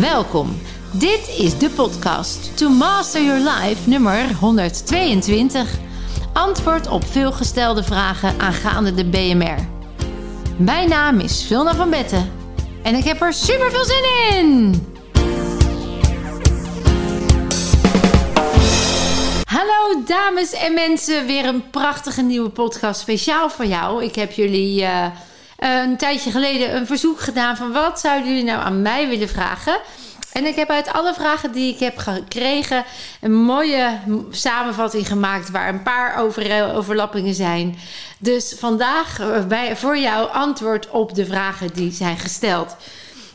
Welkom. Dit is de podcast To Master Your Life nummer 122. Antwoord op veelgestelde vragen aangaande de BMR. Mijn naam is Vilna van Betten en ik heb er super veel zin in. Hallo dames en mensen, weer een prachtige nieuwe podcast speciaal voor jou. Ik heb jullie uh, een tijdje geleden een verzoek gedaan van wat zouden jullie nou aan mij willen vragen? En ik heb uit alle vragen die ik heb gekregen een mooie samenvatting gemaakt waar een paar over, overlappingen zijn. Dus vandaag eh, bij, voor jou antwoord op de vragen die zijn gesteld.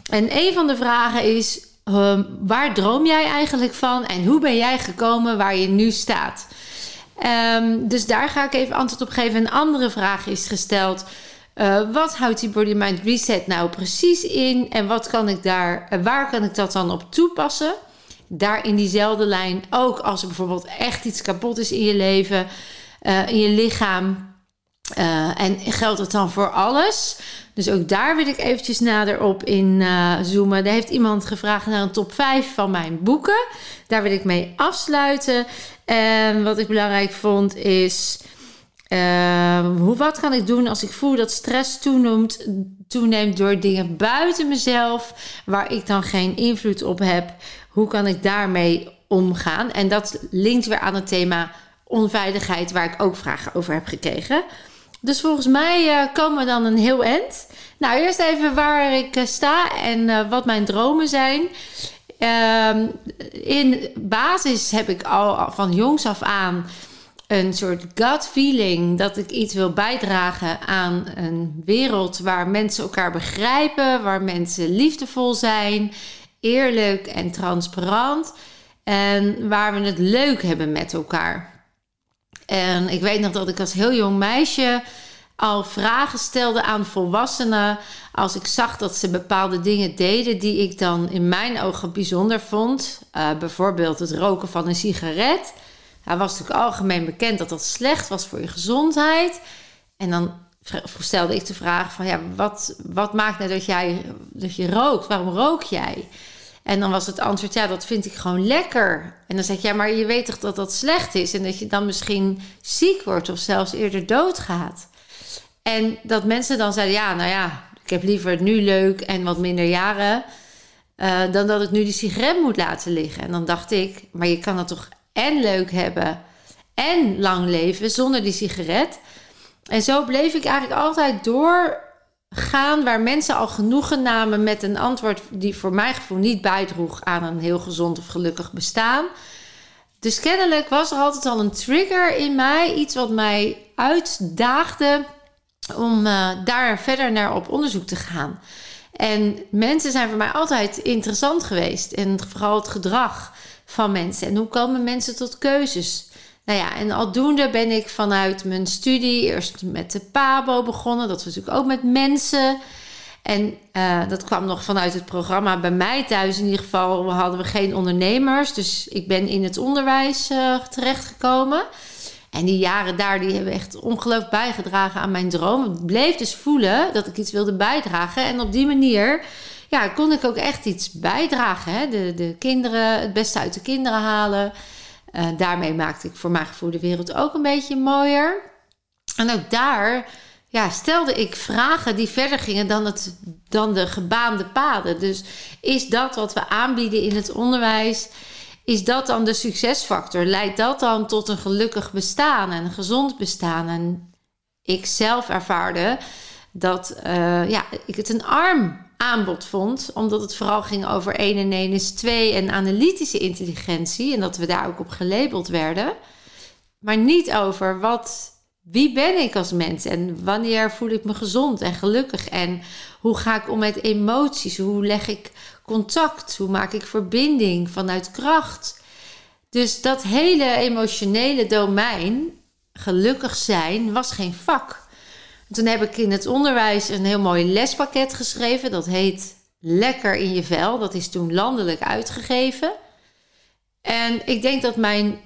En een van de vragen is: uh, waar droom jij eigenlijk van en hoe ben jij gekomen waar je nu staat? Um, dus daar ga ik even antwoord op geven. Een andere vraag is gesteld. Uh, wat houdt die Body Mind Reset nou precies in? En wat kan ik daar, uh, waar kan ik dat dan op toepassen? Daar in diezelfde lijn, ook als er bijvoorbeeld echt iets kapot is in je leven, uh, in je lichaam. en geldt het dan voor alles? Dus ook daar wil ik eventjes nader op in zoomen. Daar heeft iemand gevraagd naar een top 5 van mijn boeken. Daar wil ik mee afsluiten. En wat ik belangrijk vond is uh, hoe, wat kan ik doen als ik voel dat stress toeneemt, toeneemt door dingen buiten mezelf, waar ik dan geen invloed op heb? Hoe kan ik daarmee omgaan? En dat linkt weer aan het thema onveiligheid, waar ik ook vragen over heb gekregen. Dus volgens mij uh, komen we dan een heel eind. Nou, eerst even waar ik uh, sta en uh, wat mijn dromen zijn. Ehm, in basis heb ik al van jongs af aan een soort gut feeling dat ik iets wil bijdragen aan een wereld waar mensen elkaar begrijpen, waar mensen liefdevol zijn, eerlijk en transparant en waar we het leuk hebben met elkaar. En ik weet nog dat ik als heel jong meisje al vragen stelde aan volwassenen als ik zag dat ze bepaalde dingen deden die ik dan in mijn ogen bijzonder vond. Uh, bijvoorbeeld het roken van een sigaret. Hij was natuurlijk algemeen bekend dat dat slecht was voor je gezondheid. En dan stelde ik de vraag van ja, wat, wat maakt nou dat, jij, dat je rookt? Waarom rook jij? En dan was het antwoord, ja, dat vind ik gewoon lekker. En dan zeg ik, ja, maar je weet toch dat dat slecht is... en dat je dan misschien ziek wordt of zelfs eerder doodgaat. En dat mensen dan zeiden, ja, nou ja, ik heb liever het nu leuk en wat minder jaren... Uh, dan dat ik nu die sigaret moet laten liggen. En dan dacht ik, maar je kan dat toch en leuk hebben en lang leven zonder die sigaret. En zo bleef ik eigenlijk altijd doorgaan waar mensen al genoegen namen met een antwoord die voor mijn gevoel niet bijdroeg aan een heel gezond of gelukkig bestaan. Dus kennelijk was er altijd al een trigger in mij, iets wat mij uitdaagde om uh, daar verder naar op onderzoek te gaan. En mensen zijn voor mij altijd interessant geweest en vooral het gedrag van mensen. En hoe komen mensen tot keuzes? Nou ja, en aldoende ben ik vanuit mijn studie eerst met de PABO begonnen. Dat was natuurlijk ook met mensen. En uh, dat kwam nog vanuit het programma bij mij thuis. In ieder geval hadden we geen ondernemers. Dus ik ben in het onderwijs uh, terechtgekomen. En die jaren daar, die hebben echt ongelooflijk bijgedragen aan mijn droom. Ik bleef dus voelen dat ik iets wilde bijdragen. En op die manier ja, kon ik ook echt iets bijdragen. Hè? De, de kinderen, het beste uit de kinderen halen. Uh, daarmee maakte ik voor mijn gevoel de wereld ook een beetje mooier. En ook daar ja, stelde ik vragen die verder gingen dan, het, dan de gebaande paden. Dus is dat wat we aanbieden in het onderwijs? Is dat dan de succesfactor? Leidt dat dan tot een gelukkig bestaan en een gezond bestaan? En ik zelf ervaarde dat uh, ja, ik het een arm aanbod vond. Omdat het vooral ging over 1 en 1 is 2 en analytische intelligentie. En dat we daar ook op gelabeld werden. Maar niet over wat, wie ben ik als mens en wanneer voel ik me gezond en gelukkig. En hoe ga ik om met emoties? Hoe leg ik contact? Hoe maak ik verbinding vanuit kracht? Dus dat hele emotionele domein, gelukkig zijn, was geen vak. Toen heb ik in het onderwijs een heel mooi lespakket geschreven. Dat heet Lekker in je vel. Dat is toen landelijk uitgegeven. En ik denk dat mijn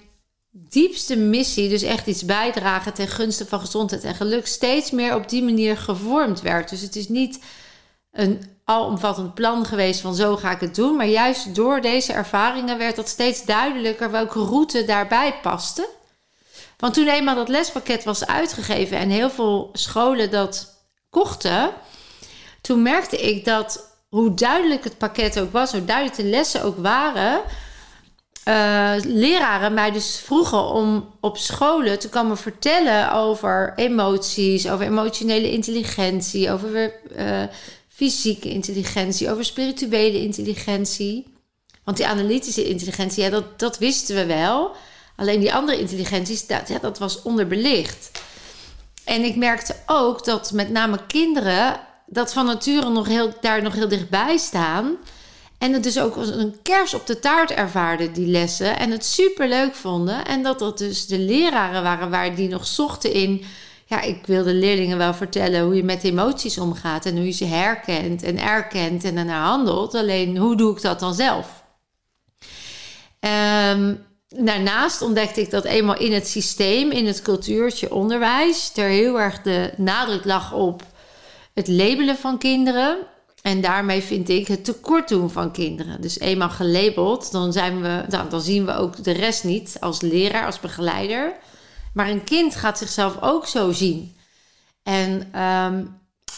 diepste missie, dus echt iets bijdragen ten gunste van gezondheid en geluk, steeds meer op die manier gevormd werd. Dus het is niet een alomvattend plan geweest van zo ga ik het doen. Maar juist door deze ervaringen werd dat steeds duidelijker welke route daarbij paste. Want toen eenmaal dat lespakket was uitgegeven en heel veel scholen dat kochten, toen merkte ik dat hoe duidelijk het pakket ook was, hoe duidelijk de lessen ook waren, uh, leraren mij dus vroegen om op scholen te komen vertellen over emoties, over emotionele intelligentie, over uh, fysieke intelligentie, over spirituele intelligentie. Want die analytische intelligentie, ja, dat, dat wisten we wel. Alleen die andere intelligenties, dat, ja, dat was onderbelicht. En ik merkte ook dat met name kinderen dat van nature nog heel, daar nog heel dichtbij staan. En het dus ook als een kers op de taart ervaarden, die lessen. En het super leuk vonden. En dat dat dus de leraren waren waar die nog zochten in. Ja, ik wil de leerlingen wel vertellen hoe je met emoties omgaat. En hoe je ze herkent en erkent en daarna handelt. Alleen hoe doe ik dat dan zelf? Um, daarnaast ontdekte ik dat eenmaal in het systeem, in het cultuurtje onderwijs, er heel erg de nadruk lag op het labelen van kinderen. En daarmee vind ik het tekort doen van kinderen. Dus eenmaal gelabeld, dan, zijn we, dan, dan zien we ook de rest niet als leraar, als begeleider. Maar een kind gaat zichzelf ook zo zien. En ehm,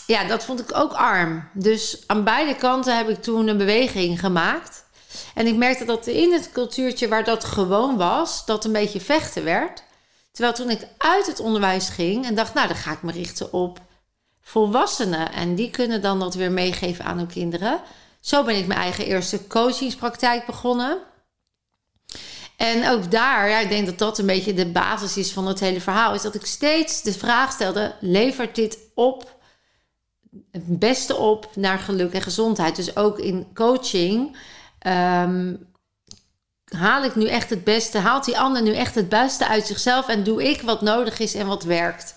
ja, dat vond ik ook arm. Dus aan beide kanten heb ik toen een beweging gemaakt. En ik merkte dat in het cultuurtje waar dat gewoon was, dat een beetje vechten werd. Terwijl toen ik uit het onderwijs ging en dacht, nou, dan ga ik me richten op volwassenen. En die kunnen dan dat weer meegeven aan hun kinderen. Zo ben ik mijn eigen eerste coachingspraktijk begonnen. En ook daar, ja, ik denk dat dat een beetje de basis is van het hele verhaal, is dat ik steeds de vraag stelde: levert dit op het beste op naar geluk en gezondheid? Dus ook in coaching. Ehm, haal ik nu echt het beste? Haalt die ander nu echt het beste uit zichzelf? En doe ik wat nodig is en wat werkt?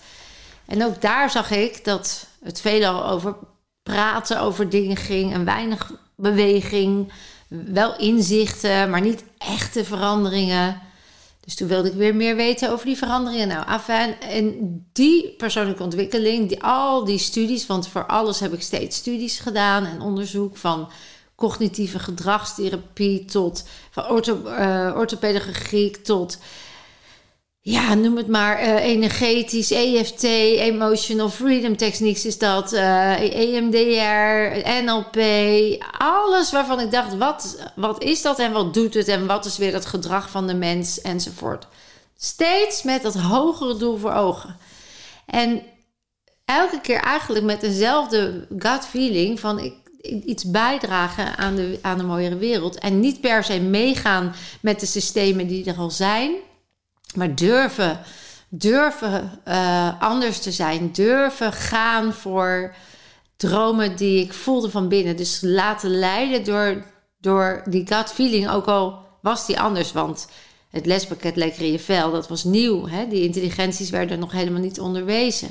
En ook daar zag ik dat het veelal over praten over dingen ging en weinig beweging. Wel inzichten, maar niet echte veranderingen. Dus toen wilde ik weer meer weten over die veranderingen. Nou, afijn. En die persoonlijke ontwikkeling, die, al die studies, want voor alles heb ik steeds studies gedaan en onderzoek van cognitieve gedragstherapie tot van ortho, uh, orthopedagogiek tot ja, noem het maar uh, energetisch, EFT, Emotional Freedom Techniques is dat, uh, eh, EMDR, NLP, alles waarvan ik dacht, wat, wat is dat en wat doet het en wat is weer het gedrag van de mens enzovoort. Steeds met dat hogere doel voor ogen. En elke keer eigenlijk met dezelfde gut feeling van ik, iets bijdragen aan de, aan de mooiere wereld. En niet per se meegaan met de systemen die er al zijn maar durven, durven uh, anders te zijn. Durven gaan voor dromen die ik voelde van binnen. Dus laten leiden door, door die gut feeling. Ook al was die anders. Want het lespakket Lekker in je vel, dat was nieuw. Hè? Die intelligenties werden nog helemaal niet onderwezen.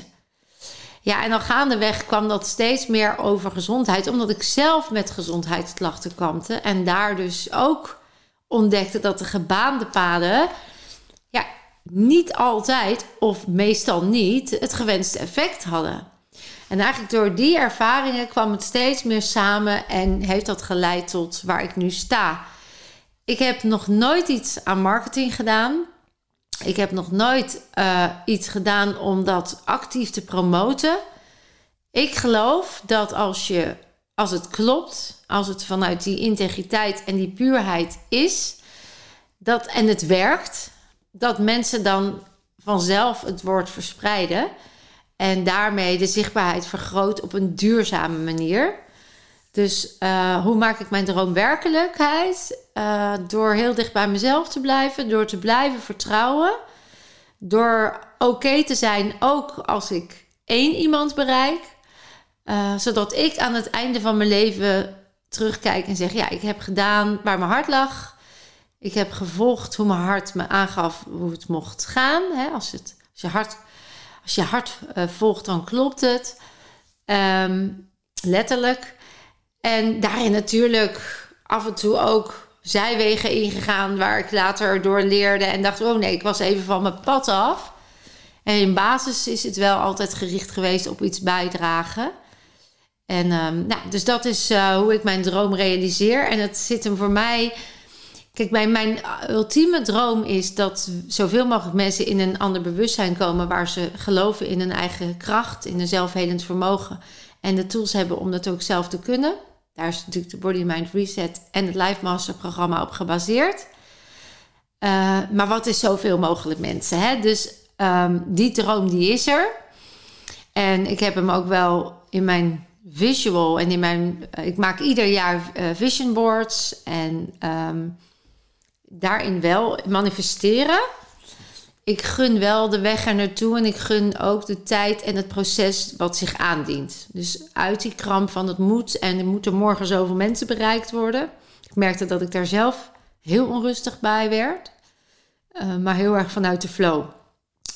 Ja, en dan gaandeweg kwam dat steeds meer over gezondheid. Omdat ik zelf met gezondheidsklachten kampte. En daar dus ook ontdekte dat de gebaande paden ja, niet altijd of meestal niet het gewenste effect hadden. En eigenlijk door die ervaringen kwam het steeds meer samen en heeft dat geleid tot waar ik nu sta. Ik heb nog nooit iets aan marketing gedaan. Ik heb nog nooit uh, iets gedaan om dat actief te promoten. Ik geloof dat als je, als het klopt, als het vanuit die integriteit en die puurheid is, dat en het werkt, dat mensen dan vanzelf het woord verspreiden. En daarmee de zichtbaarheid vergroot op een duurzame manier. Dus uh, hoe maak ik mijn droom werkelijkheid? Uh, door heel dicht bij mezelf te blijven, door te blijven vertrouwen. Door oké te zijn, ook als ik één iemand bereik. Uh, zodat ik aan het einde van mijn leven terugkijk en zeg: Ja, ik heb gedaan waar mijn hart lag. Ik heb gevolgd hoe mijn hart me aangaf hoe het mocht gaan. Hè? Als, het, als je hart, als je hart volgt, dan klopt het. Um, letterlijk. En daarin natuurlijk af en toe ook zijwegen ingegaan waar ik later door leerde en dacht: oh nee, ik was even van mijn pad af. En in basis is het wel altijd gericht geweest op iets bijdragen. En um, nou, dus dat is uh, hoe ik mijn droom realiseer. En het zit hem voor mij. Kijk, mijn, mijn ultieme droom is dat zoveel mogelijk mensen in een ander bewustzijn komen waar ze geloven in hun eigen kracht, in een zelfhelend vermogen en de tools hebben om dat ook zelf te kunnen. Daar is natuurlijk de Body Mind Reset en het Life Master programma op gebaseerd. Uh, maar wat is zoveel mogelijk mensen? Hè? Dus um, die droom die is er. En ik heb hem ook wel in mijn visual en in mijn. Uh, ik maak ieder jaar uh, vision boards en um, daarin wel manifesteren. Ik gun wel de weg er naartoe en ik gun ook de tijd en het proces wat zich aandient. Dus uit die kramp van het moet en er moeten morgen zoveel mensen bereikt worden. Ik merkte dat ik daar zelf heel onrustig bij werd, uh, maar heel erg vanuit de flow.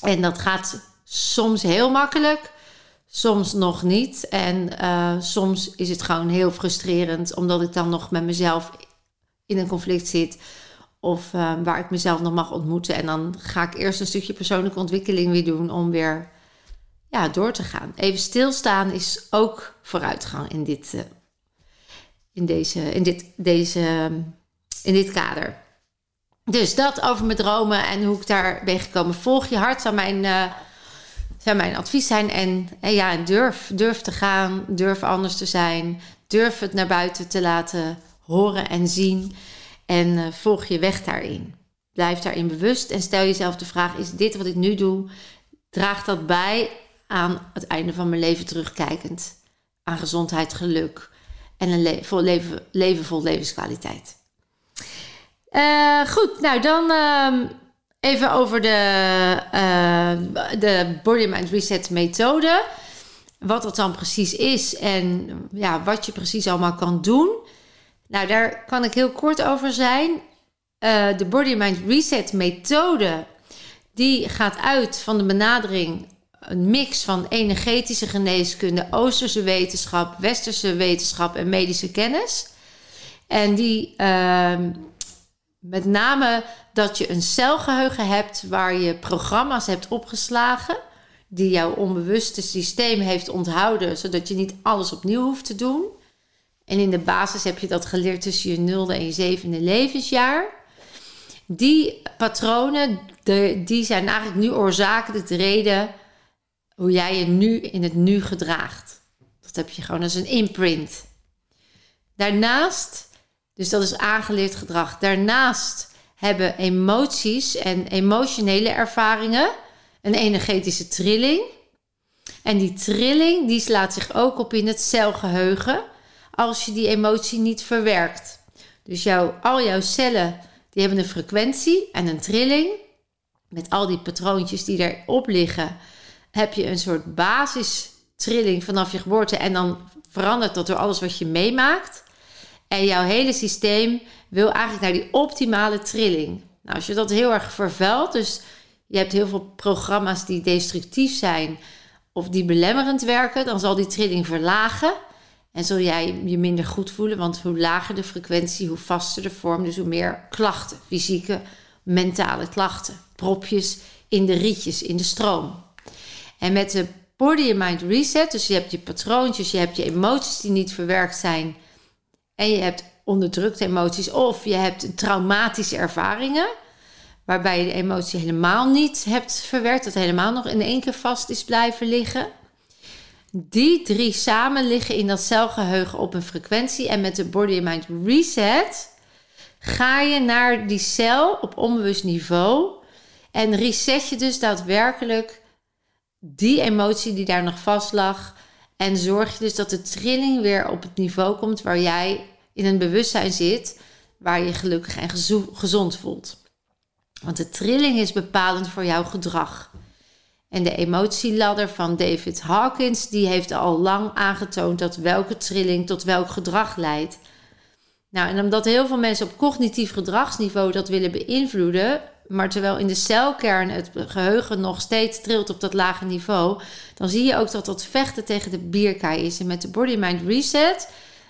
En dat gaat soms heel makkelijk, soms nog niet. En uh, soms is het gewoon heel frustrerend, omdat ik dan nog met mezelf in een conflict zit. Of uh, waar ik mezelf nog mag ontmoeten. En dan ga ik eerst een stukje persoonlijke ontwikkeling weer doen om weer ja, door te gaan. Even stilstaan is ook vooruitgang in dit, uh, in deze, in dit, deze, in dit kader. Dus dat over mijn dromen en hoe ik daar ben gekomen. Volg je hart zou mijn, uh, mijn advies zijn. En, en ja, durf, durf te gaan, durf anders te zijn. Durf het naar buiten te laten horen en zien. En uh, volg je weg daarin. Blijf daarin bewust en stel jezelf de vraag: is dit wat ik nu doe, draagt dat bij aan het einde van mijn leven terugkijkend? Aan gezondheid, geluk en een vol leven, vol levenskwaliteit. Uh, goed, nou dan uh, even over de, uh, de Body Mind Reset methode. Wat dat dan precies is en ja, wat je precies allemaal kan doen. Nou, daar kan ik heel kort over zijn. Uh, de Body Mind Reset methode, die gaat uit van de benadering, een mix van energetische geneeskunde, Oosterse wetenschap, Westerse wetenschap en medische kennis. En die uh, met name dat je een celgeheugen hebt waar je programma's hebt opgeslagen, die jouw onbewuste systeem heeft onthouden, zodat je niet alles opnieuw hoeft te doen. En in de basis heb je dat geleerd tussen je nulde en je zevende levensjaar. Die patronen, de, die zijn eigenlijk nu oorzakelijk de reden hoe jij je nu in het nu gedraagt. Dat heb je gewoon als een imprint. Daarnaast, dus dat is aangeleerd gedrag. Daarnaast hebben emoties en emotionele ervaringen een energetische trilling. En die trilling die slaat zich ook op in het celgeheugen als je die emotie niet verwerkt. Dus jouw, al jouw cellen die hebben een frequentie en een trilling. Met al die patroontjes die erop liggen, heb je een soort basistrilling vanaf je geboorte. En dan verandert dat door alles wat je meemaakt. En jouw hele systeem wil eigenlijk naar die optimale trilling. Nou, als je dat heel erg vervuilt, dus je hebt heel veel programma's die destructief zijn of die belemmerend werken, dan zal die trilling verlagen. En zul jij je minder goed voelen, want hoe lager de frequentie, hoe vaster de vorm, dus hoe meer klachten, fysieke, mentale klachten, propjes in de rietjes, in de stroom. En met de Body and Mind Reset, dus je hebt je patroontjes, je hebt je emoties die niet verwerkt zijn en je hebt onderdrukte emoties of je hebt traumatische ervaringen waarbij je de emotie helemaal niet hebt verwerkt, dat helemaal nog in één keer vast is blijven liggen. Die drie samen liggen in dat celgeheugen op een frequentie. En met de Body and Mind Reset ga je naar die cel op onbewust niveau. En reset je dus daadwerkelijk die emotie die daar nog vast lag. En zorg je dus dat de trilling weer op het niveau komt waar jij in een bewustzijn zit. Waar je gelukkig en gezond voelt. Want de trilling is bepalend voor jouw gedrag. En de emotieladder van David Hawkins, die heeft al lang aangetoond dat welke trilling tot welk gedrag leidt. Nou, en omdat heel veel mensen op cognitief gedragsniveau dat willen beïnvloeden, maar terwijl in de celkern het geheugen nog steeds trilt op dat lage niveau, dan zie je ook dat dat vechten tegen de bierkaai is. En met de Body Mind Reset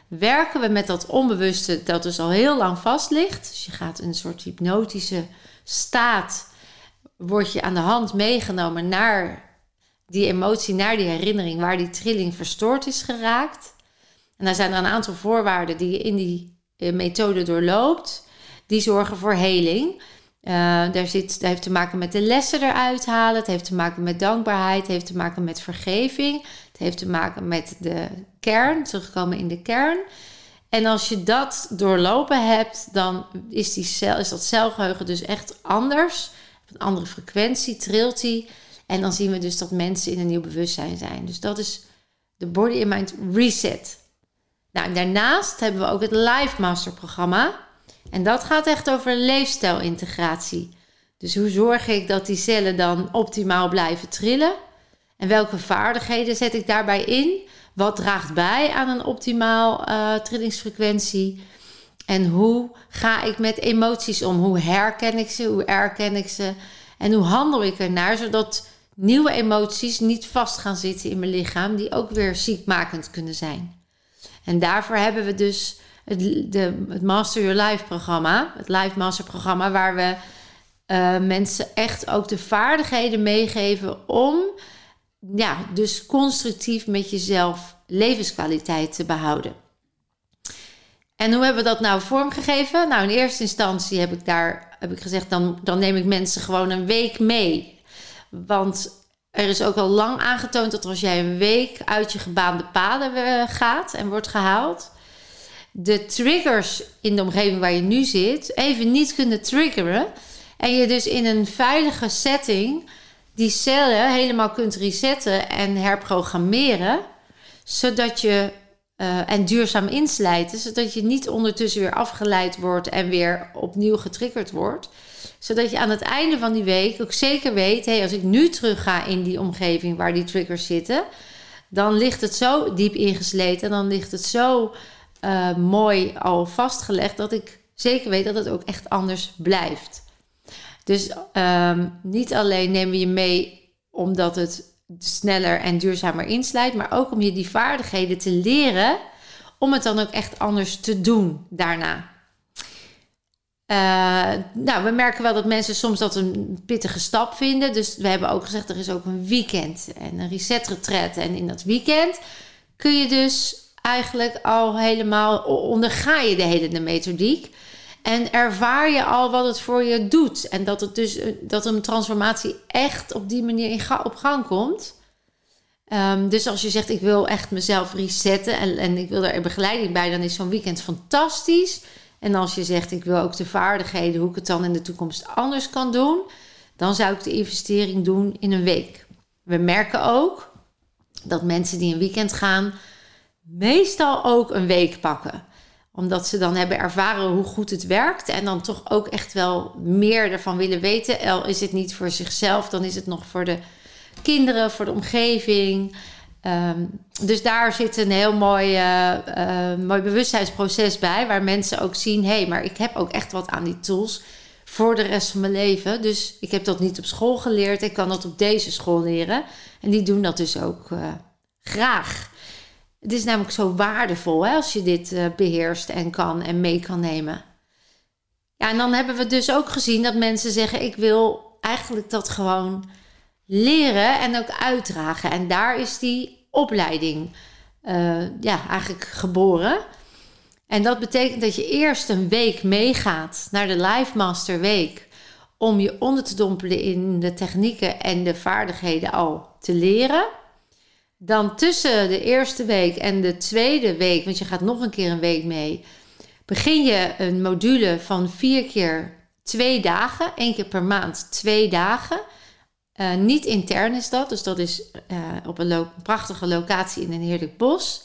werken we met dat onbewuste dat dus al heel lang vast ligt. Dus je gaat een soort hypnotische staat word je aan de hand meegenomen naar die emotie, naar die herinnering waar die trilling verstoord is geraakt. En daar zijn er een aantal voorwaarden die je in die eh, methode doorloopt, die zorgen voor heling. Uh, daar, zit, dat heeft te maken met de lessen eruit halen. Het heeft te maken met dankbaarheid. Het heeft te maken met vergeving. Het heeft te maken met de kern, terugkomen in de kern. En als je dat doorlopen hebt, dan is, die cel, is dat celgeheugen dus echt anders. Een andere frequentie trilt die. En dan zien we dus dat mensen in een nieuw bewustzijn zijn. Dus dat is de Body and Mind Reset. Nou, en daarnaast hebben we ook het Life Master programma. En dat gaat echt over leefstijlintegratie. Dus hoe zorg ik dat die cellen dan optimaal blijven trillen? En welke vaardigheden zet ik daarbij in? Wat draagt bij aan een optimaal uh, trillingsfrequentie? En hoe ga ik met emoties om? Hoe herken ik ze? Hoe erken ik ze? En hoe handel ik ernaar zodat nieuwe emoties niet vast gaan zitten in mijn lichaam, die ook weer ziekmakend kunnen zijn? En daarvoor hebben we dus het, de, het Master Your Life programma, het Life Master programma, waar we uh, mensen echt ook de vaardigheden meegeven om ja, dus constructief met jezelf levenskwaliteit te behouden. En hoe hebben we dat nou vormgegeven? Nou, in eerste instantie heb ik daar heb ik gezegd, dan, dan neem ik mensen gewoon een week mee. Want er is ook al lang aangetoond dat als jij een week uit je gebaande paden eh, gaat en wordt gehaald, de triggers in de omgeving waar je nu zit even niet kunnen triggeren. En je dus in een veilige setting die cellen helemaal kunt resetten en herprogrammeren, zodat je uh, en duurzaam inslijten, zodat je niet ondertussen weer afgeleid wordt en weer opnieuw getriggerd wordt. Zodat je aan het einde van die week ook zeker weet: hey, als ik nu terug ga in die omgeving waar die triggers zitten, dan ligt het zo diep ingesleten en dan ligt het zo uh, mooi al vastgelegd dat ik zeker weet dat het ook echt anders blijft. Dus um, niet alleen nemen we je mee omdat het sneller en duurzamer inslijt, maar ook om je die vaardigheden te leren om het dan ook echt anders te doen daarna. Uh, nou, we merken wel dat mensen soms dat een pittige stap vinden. Dus we hebben ook gezegd, er is ook een weekend en een reset retreat. En in dat weekend kun je dus eigenlijk al helemaal, onderga je de hele methodiek. En ervaar je al wat het voor je doet. En dat, het dus, eh, dat een transformatie echt op die manier in op gang komt. Um, dus als je zegt, ik wil echt mezelf resetten en, en ik wil er begeleiding bij, dan is zo'n weekend fantastisch. En als je zegt, ik wil ook de vaardigheden, hoe ik het dan in de toekomst anders kan doen, dan zou ik de investering doen in een week. We merken ook dat mensen die een weekend gaan, meestal ook een week pakken omdat ze dan hebben ervaren hoe goed het werkt. En dan toch ook echt wel meer ervan willen weten. Al is het niet voor zichzelf, dan is het nog voor de kinderen, voor de omgeving. Um, dus daar zit een heel mooi, uh, mooi bewustzijnsproces bij. Waar mensen ook zien: hé, hey, maar ik heb ook echt wat aan die tools voor de rest van mijn leven. Dus ik heb dat niet op school geleerd. Ik kan dat op deze school leren. En die doen dat dus ook uh, graag. Het is namelijk zo waardevol hè, als je dit uh, beheerst en kan en mee kan nemen. Ja, en dan hebben we dus ook gezien dat mensen zeggen: Ik wil eigenlijk dat gewoon leren en ook uitdragen. En daar is die opleiding uh, ja, eigenlijk geboren. En dat betekent dat je eerst een week meegaat naar de Life Master Week. Om je onder te dompelen in de technieken en de vaardigheden al te leren. Dan tussen de eerste week en de tweede week, want je gaat nog een keer een week mee, begin je een module van vier keer twee dagen, één keer per maand twee dagen. Uh, niet intern is dat, dus dat is uh, op een prachtige locatie in een heerlijk bos.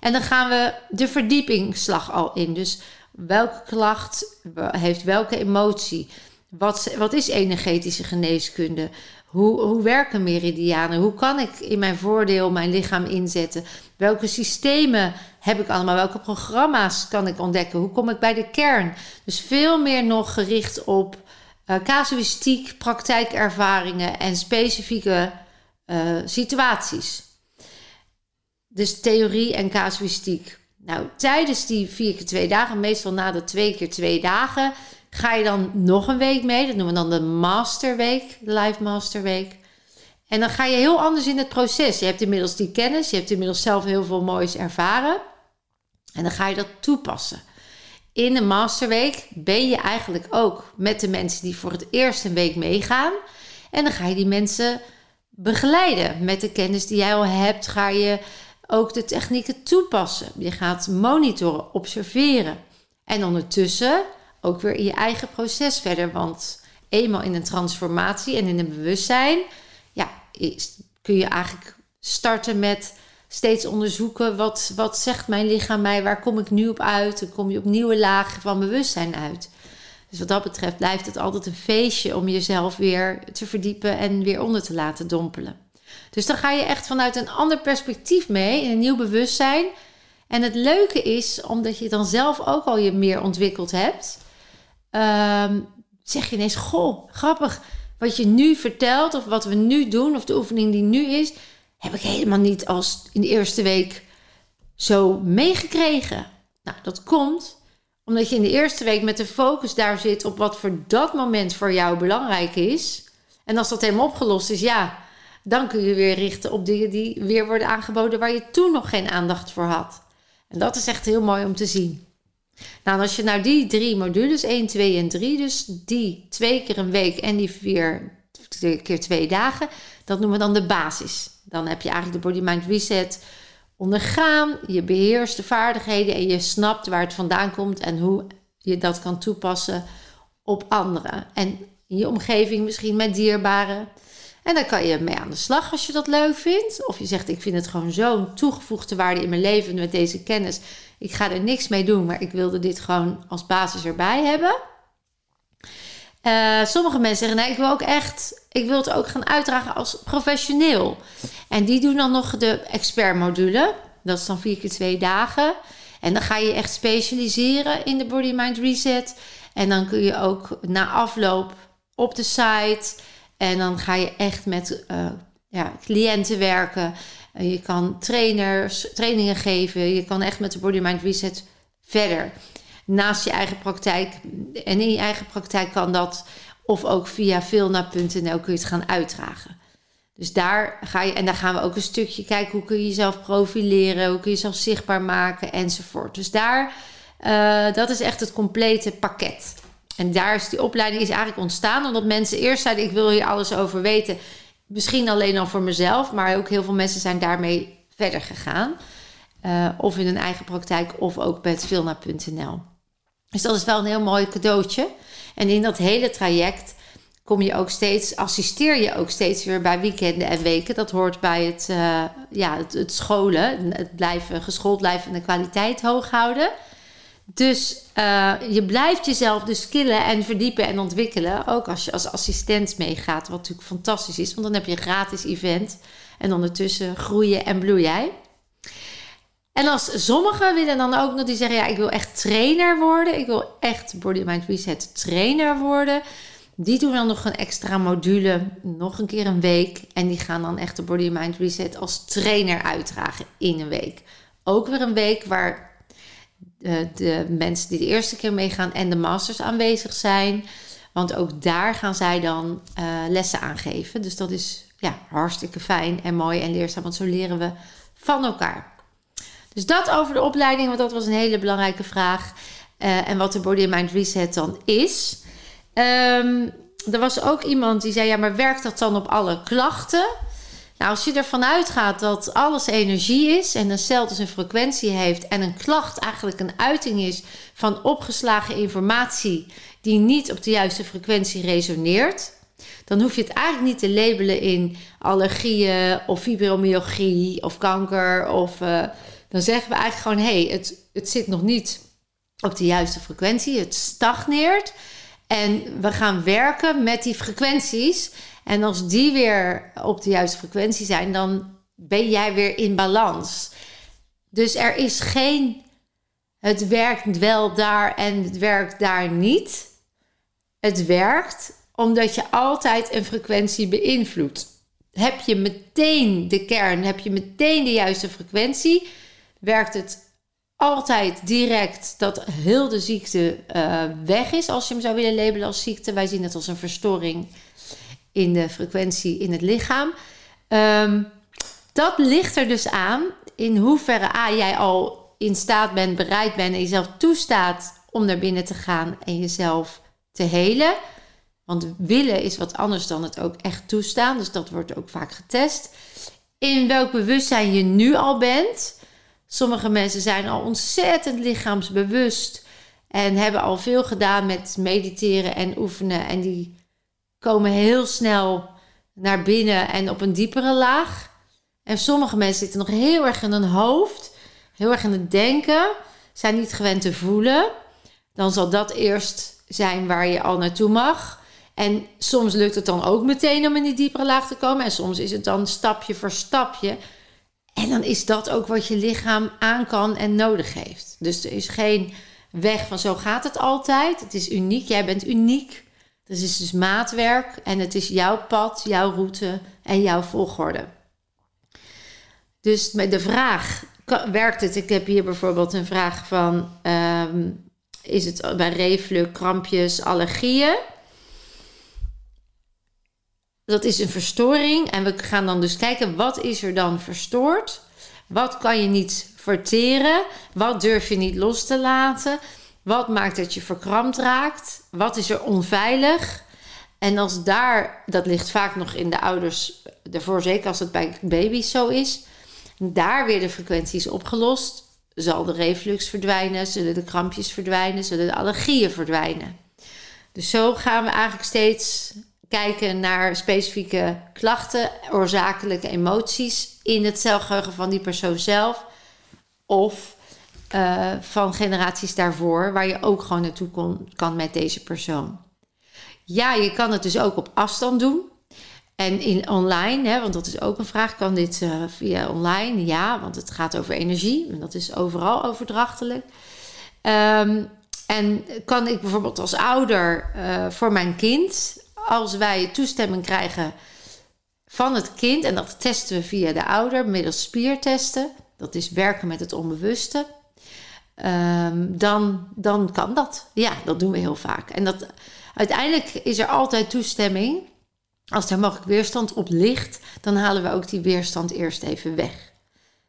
En dan gaan we de verdiepingsslag al in. Dus welke klacht heeft welke emotie? Wat, wat is energetische geneeskunde? Hoe, hoe werken meridianen? Hoe kan ik in mijn voordeel mijn lichaam inzetten? Welke systemen heb ik allemaal? Welke programma's kan ik ontdekken? Hoe kom ik bij de kern? Dus veel meer nog gericht op uh, casuïstiek, praktijkervaringen en specifieke uh, situaties. Dus theorie en casuïstiek. Nou, tijdens die vier keer twee dagen, meestal na de twee keer twee dagen, Ga je dan nog een week mee? Dat noemen we dan de Masterweek, de Live Masterweek. En dan ga je heel anders in het proces. Je hebt inmiddels die kennis, je hebt inmiddels zelf heel veel moois ervaren. En dan ga je dat toepassen. In de masterweek ben je eigenlijk ook met de mensen die voor het eerst een week meegaan. En dan ga je die mensen begeleiden. Met de kennis die jij al hebt, ga je ook de technieken toepassen. Je gaat monitoren, observeren. En ondertussen ook weer in je eigen proces verder. Want eenmaal in een transformatie en in een bewustzijn, ja, kun je eigenlijk starten met steeds onderzoeken wat, wat zegt mijn lichaam mij, waar kom ik nu op uit? Dan kom je op nieuwe lagen van bewustzijn uit. Dus wat dat betreft blijft het altijd een feestje om jezelf weer te verdiepen en weer onder te laten dompelen. Dus dan ga je echt vanuit een ander perspectief mee, in een nieuw bewustzijn. En het leuke is, omdat je dan zelf ook al je meer ontwikkeld hebt, ehm, zeg je ineens: Goh, grappig. Wat je nu vertelt, of wat we nu doen, of de oefening die nu is, heb ik helemaal niet als in de eerste week zo meegekregen. Nou, dat komt omdat je in de eerste week met de focus daar zit op wat voor dat moment voor jou belangrijk is. En als dat helemaal opgelost is, ja, dan kun je weer richten op dingen die weer worden aangeboden waar je toen nog geen aandacht voor had. En dat is echt heel mooi om te zien. Nou, als je nou die drie modules, 1, 2 en 3, dus die twee keer een week en die vier keer twee dagen, dat noemen we dan de basis. Dan heb je eigenlijk de Body Mind Reset ondergaan. Je beheerst de vaardigheden en je snapt waar het vandaan komt en hoe je dat kan toepassen op anderen. En in je omgeving misschien met dierbaren. En dan kan je mee aan de slag als je dat leuk vindt. Of je zegt, ik vind het gewoon zo'n toegevoegde waarde in mijn leven met deze kennis. Ik ga er niks mee doen, maar ik wilde dit gewoon als basis erbij hebben. Uh, sommige mensen zeggen, nee, ik wil ook echt, ik wil het ook gaan uitdragen als professioneel. En die doen dan nog de expertmodule. Dat is dan vier keer twee dagen. En dan ga je echt specialiseren in de Body Mind Reset. En dan kun je ook na afloop op de site. En dan ga je echt met uh, ja, cliënten werken. Je kan trainers, trainingen geven. Je kan echt met de Body Mind Reset verder naast je eigen praktijk. En in je eigen praktijk kan dat. Of ook via vilna.nl kun je het gaan uitdragen. Dus daar ga je, en daar gaan we ook een stukje kijken hoe kun je jezelf profileren, hoe kun je jezelf zichtbaar maken enzovoort. Dus daar, uh, dat is echt het complete pakket. En daar is die opleiding is eigenlijk ontstaan omdat mensen eerst zeiden: Ik wil hier alles over weten. Misschien alleen al voor mezelf, maar ook heel veel mensen zijn daarmee verder gegaan. Uh, of in hun eigen praktijk, of ook met vilna.nl. Dus dat is wel een heel mooi cadeautje. En in dat hele traject kom je ook steeds, assisteer je ook steeds weer bij weekenden en weken. Dat hoort bij het, uh, ja, het, het, scholen, het blijven, geschoold blijven en de kwaliteit hoog houden. Dus uh, je blijft jezelf dus skillen en verdiepen en ontwikkelen. Ook als je als assistent meegaat, wat natuurlijk fantastisch is. Want dan heb je een gratis event. En ondertussen groeien en bloei jij. En als sommigen willen dan ook nog die zeggen: ja, ik wil echt trainer worden. Ik wil echt Body Mind Reset trainer worden. Die doen dan nog een extra module, nog een keer een week. En die gaan dan echt de Body Mind Reset als trainer uitdragen in een week. Ook weer een week waar de, de mensen die de eerste keer meegaan en de masters aanwezig zijn. Want ook daar gaan zij dan uh, lessen aangeven. Dus dat is ja, hartstikke fijn en mooi en leerzaam. Want zo leren we van elkaar. Dus dat over de opleiding, want dat was een hele belangrijke vraag. Uh, en wat de Body Mind Reset dan is. Um, er was ook iemand die zei: Ja, maar werkt dat dan op alle klachten? Nou, als je ervan uitgaat dat alles energie is en een cel dus een frequentie heeft en een klacht eigenlijk een uiting is van opgeslagen informatie die niet op de juiste frequentie resoneert, dan hoef je het eigenlijk niet te labelen in allergieën of fibromyalgie of kanker of uh, dan zeggen we eigenlijk gewoon: hé, hey, het, het zit nog niet op de juiste frequentie, het stagneert. En we gaan werken met die frequenties. En als die weer op de juiste frequentie zijn, dan ben jij weer in balans. Dus er is geen het werkt wel daar en het werkt daar niet. Het werkt omdat je altijd een frequentie beïnvloedt. Heb je meteen de kern, heb je meteen de juiste frequentie, werkt het altijd direct dat heel de ziekte uh, weg is, als je hem zou willen labelen als ziekte. Wij zien het als een verstoring in de frequentie in het lichaam. Um, dat ligt er dus aan in hoeverre A, jij al in staat bent, bereid bent en jezelf toestaat om naar binnen te gaan en jezelf te helen. Want willen is wat anders dan het ook echt toestaan. Dus dat wordt ook vaak getest. In welk bewustzijn je nu al bent. Sommige mensen zijn al ontzettend lichaamsbewust. En hebben al veel gedaan met mediteren en oefenen. En die komen heel snel naar binnen en op een diepere laag. En sommige mensen zitten nog heel erg in hun hoofd. Heel erg in het denken. Zijn niet gewend te voelen. Dan zal dat eerst zijn waar je al naartoe mag. En soms lukt het dan ook meteen om in die diepere laag te komen. En soms is het dan stapje voor stapje. En dan is dat ook wat je lichaam aan kan en nodig heeft. Dus er is geen weg van zo gaat het altijd. Het is uniek. Jij bent uniek. Dat is dus maatwerk. En het is jouw pad, jouw route en jouw volgorde. Dus met de vraag, werkt het? Ik heb hier bijvoorbeeld een vraag van... Ehm, is het bij reflux, krampjes, allergieën? Dat is een verstoring. En we gaan dan dus kijken, wat is er dan verstoord? Wat kan je niet verteren? Wat durf je niet los te laten? Wat maakt dat je verkrampt raakt? Wat is er onveilig? En als daar, dat ligt vaak nog in de ouders daarvoor, zeker als het bij baby's zo is, daar weer de frequenties opgelost, zal de reflux verdwijnen, zullen de krampjes verdwijnen, zullen de allergieën verdwijnen. Dus zo gaan we eigenlijk steeds kijken naar specifieke klachten, oorzakelijke emoties in het celgeheugen van die persoon zelf. Of uh, van generaties daarvoor, waar je ook gewoon naartoe kon, kan met deze persoon. Ja, je kan het dus ook op afstand doen. En in online, hè, want dat is ook een vraag, kan dit uh, via online? Ja, want het gaat over energie en dat is overal overdrachtelijk. Um, en kan ik bijvoorbeeld als ouder uh, voor mijn kind als wij toestemming krijgen van het kind, en dat testen we via de ouder middels spiertesten, dat is werken met het onbewuste, um, dan, dan kan dat. Ja, dat doen we heel vaak. En dat, uiteindelijk is er altijd toestemming. Als er mogelijk weerstand op ligt, dan halen we ook die weerstand eerst even weg.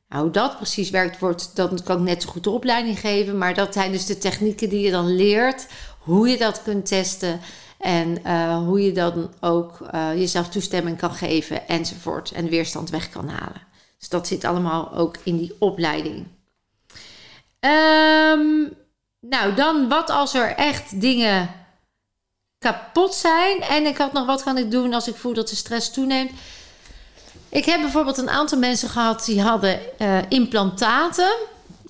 Nou, hoe dat precies werkt, wordt, dan kan ik net zo goed de opleiding geven. Maar dat zijn dus de technieken die je dan leert, hoe je dat kunt testen. En uh, hoe je dan ook uh, jezelf toestemming kan geven enzovoort. En weerstand weg kan halen. Dus dat zit allemaal ook in die opleiding. Um, nou, dan wat als er echt dingen kapot zijn. En ik had nog wat kan ik doen als ik voel dat de stress toeneemt. Ik heb bijvoorbeeld een aantal mensen gehad die hadden uh, implantaten.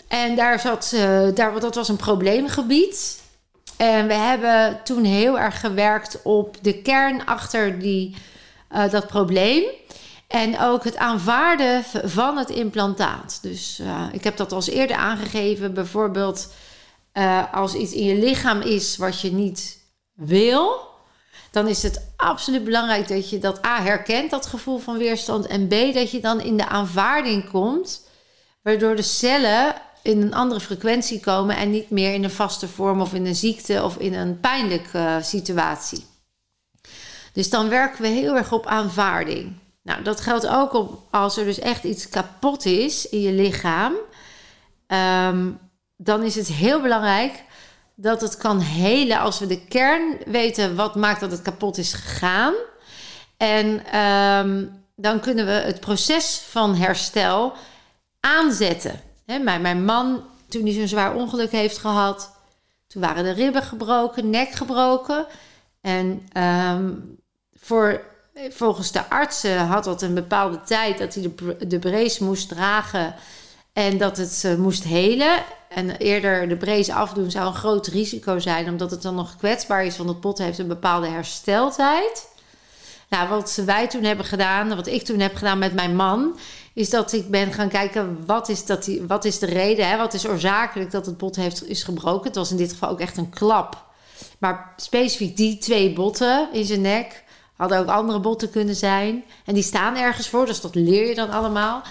En daar zat, daar, dat was een probleemgebied. En we hebben toen heel erg gewerkt op de kern achter die, uh, dat probleem. En ook het aanvaarden van het implantaat. Dus uh, ik heb dat als eerder aangegeven. Bijvoorbeeld uh, als iets in je lichaam is wat je niet wil. Dan is het absoluut belangrijk dat je dat A herkent, dat gevoel van weerstand. En B, dat je dan in de aanvaarding komt. Waardoor de cellen in een andere frequentie komen en niet meer in een vaste vorm of in een ziekte of in een pijnlijke uh, situatie. Dus dan werken we heel erg op aanvaarding. Nou, dat geldt ook op als er dus echt iets kapot is in je lichaam. Um, dan is het heel belangrijk dat het kan helen als we de kern weten wat maakt dat het kapot is gegaan. En um, dan kunnen we het proces van herstel aanzetten. Mijn, mijn man, toen hij zo'n zwaar ongeluk heeft gehad, toen waren de ribben gebroken, nek gebroken. En um, voor, volgens de artsen had dat een bepaalde tijd dat hij de, de brace moest dragen en dat het uh, moest helen. En eerder de brace afdoen zou een groot risico zijn, omdat het dan nog kwetsbaar is, want het pot heeft een bepaalde hersteltijd. Nou, wat wij toen hebben gedaan, wat ik toen heb gedaan met mijn man, is dat ik ben gaan kijken wat is, dat die, wat is de reden, hè? wat is oorzakelijk dat het bot heeft, is gebroken. Het was in dit geval ook echt een klap. Maar specifiek die twee botten in zijn nek hadden ook andere botten kunnen zijn. En die staan ergens voor, dus dat leer je dan allemaal.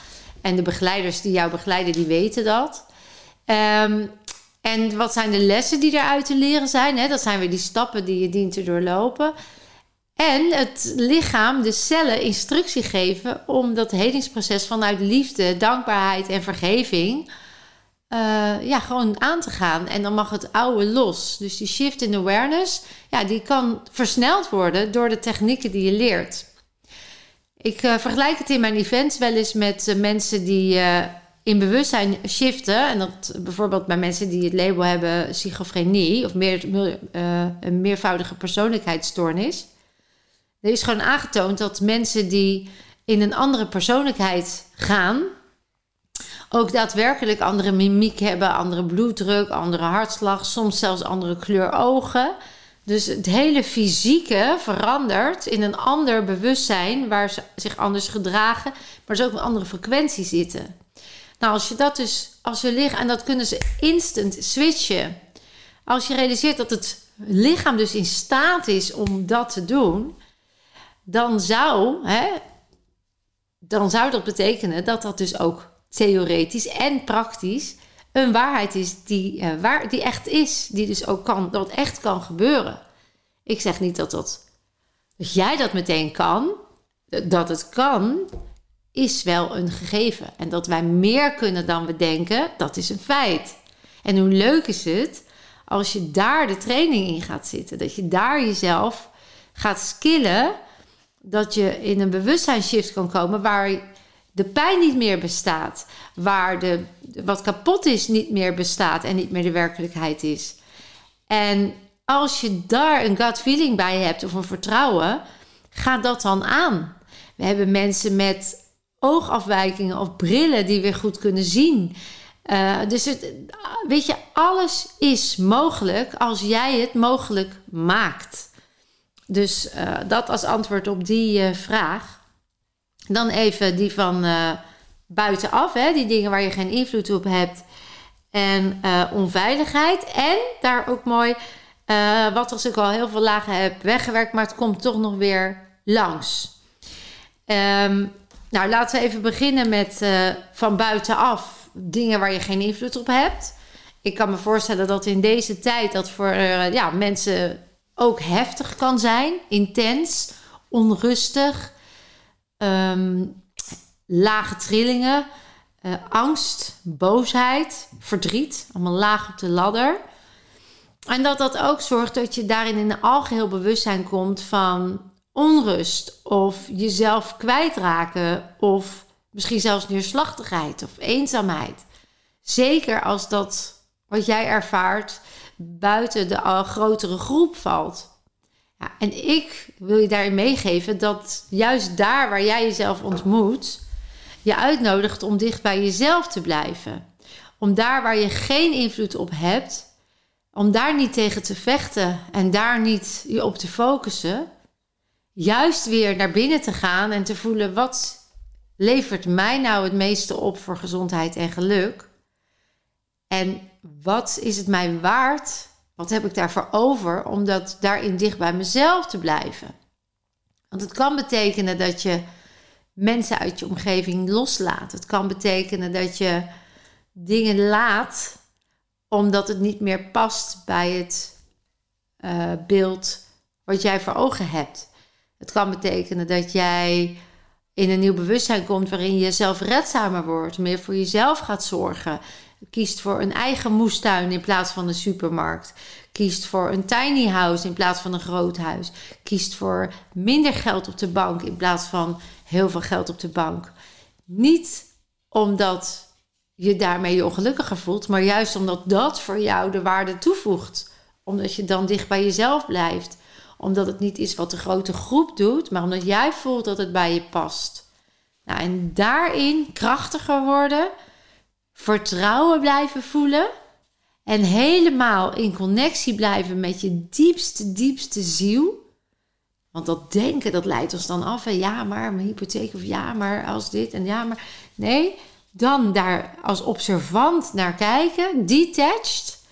En de begeleiders die jou begeleiden, die weten dat. Um, en wat zijn de lessen die eruit te leren zijn? Hè? Dat zijn weer die stappen die je dient te doorlopen. En het lichaam, de cellen, instructie geven om dat helingsproces vanuit liefde, dankbaarheid en vergeving eh, ja, gewoon aan te gaan. En dan mag het oude los. Dus die shift in awareness, ja, die kan versneld worden door de technieken die je leert. Ik uh, vergelijk het in mijn events wel eens met uh, mensen die in bewustzijn shiften. En dat bijvoorbeeld bij mensen die het label hebben schizofrenie of meer een meervoudige persoonlijkheidsstoornis. Er is gewoon aangetoond dat mensen die in een andere persoonlijkheid gaan, ook daadwerkelijk andere mimiek hebben, andere bloeddruk, andere hartslag, soms zelfs andere kleur ogen. Dus het hele fysieke verandert in een ander bewustzijn waar ze zich anders gedragen, maar ze ook een andere frequentie zitten. Nou, als je dat dus, als je lichaam, en dat kunnen ze instant switchen. Als je realiseert dat het lichaam dus in staat is om dat te doen, dan zou, hè, dan zou dat betekenen dat dat dus ook theoretisch en praktisch een waarheid is die, uh, waar, die echt is. Die dus ook kan, dat echt kan gebeuren. Ik zeg niet dat, dat, dat jij dat meteen kan. Dat het kan, is wel een gegeven. En dat wij meer kunnen dan we denken, dat is een feit. En hoe leuk is het als je daar de training in gaat zitten. Dat je daar jezelf gaat skillen. Dat je in een bewustzijnsshift kan komen waar de pijn niet meer bestaat, waar de, wat kapot is niet meer bestaat en niet meer de werkelijkheid is. En als je daar een gut feeling bij hebt of een vertrouwen, ga dat dan aan. We hebben mensen met oogafwijkingen of brillen die weer goed kunnen zien. Uh, dus het, weet je, alles is mogelijk als jij het mogelijk maakt. Dus uh, dat als antwoord op die uh, vraag. Dan even die van uh, buitenaf, hè, die dingen waar je geen invloed op hebt. En uh, onveiligheid. En daar ook mooi, uh, wat als ik al heel veel lagen heb weggewerkt, maar het komt toch nog weer langs. Um, nou, laten we even beginnen met van buitenaf dingen waar je geen invloed op hebt. Ik kan me voorstellen dat in deze tijd dat voor ja, mensen ook heftig kan zijn, intens, onrustig um, lage trillingen, uh, angst, boosheid, verdriet, allemaal laag op de ladder. En dat dat ook zorgt dat je daarin in een algeheel bewustzijn komt van onrust of jezelf kwijtraken of misschien zelfs neerslachtigheid of eenzaamheid. Zeker als dat wat jij ervaart buiten de grotere groep valt en ik wil je daarin meegeven dat juist daar waar jij jezelf ontmoet, je uitnodigt om dicht bij jezelf te blijven. Om daar waar je geen invloed op hebt, om daar niet tegen te vechten en daar niet je op te focussen. Juist weer naar binnen te gaan en te voelen wat levert mij nou het meeste op voor gezondheid en geluk. En wat is het mij waard wat heb ik daarvoor over om dat daarin dicht bij mezelf te blijven? Want het kan betekenen dat je mensen uit je omgeving loslaat. Het kan betekenen dat je dingen laat omdat het niet meer past bij het uh, beeld wat jij voor ogen hebt. Het kan betekenen dat jij in een nieuw bewustzijn komt waarin je zelfredzamer wordt, meer voor jezelf gaat zorgen, kiest voor een eigen moestuin in plaats van een supermarkt. Kiest voor een tiny house in plaats van een groot huis. Kiest voor minder geld op de bank in plaats van heel veel geld op de bank. Niet omdat je daarmee je ongelukkiger voelt, maar juist omdat dat voor jou de waarde toevoegt. Omdat je dan dicht bij jezelf blijft. Omdat het niet is wat de grote groep doet, maar omdat jij voelt dat het bij je past. Nou, en daarin krachtiger worden vertrouwen blijven voelen en helemaal in connectie blijven met je diepste, diepste ziel. Want dat denken, dat leidt ons dan af. En ja, maar mijn hypotheek of ja, maar als dit en ja, maar... Nee, dan daar als observant naar kijken, detached.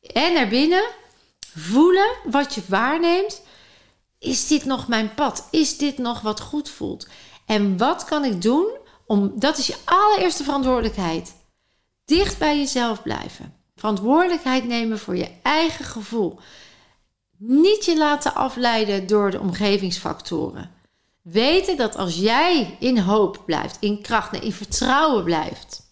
En naar binnen voelen wat je waarneemt. Is dit nog mijn pad? Is dit nog wat goed voelt? En wat kan ik doen om... Dat is je allereerste verantwoordelijkheid dicht bij jezelf blijven. Verantwoordelijkheid nemen voor je eigen gevoel. Niet je laten afleiden door de omgevingsfactoren. Weten dat als jij in hoop blijft, in kracht, in vertrouwen blijft,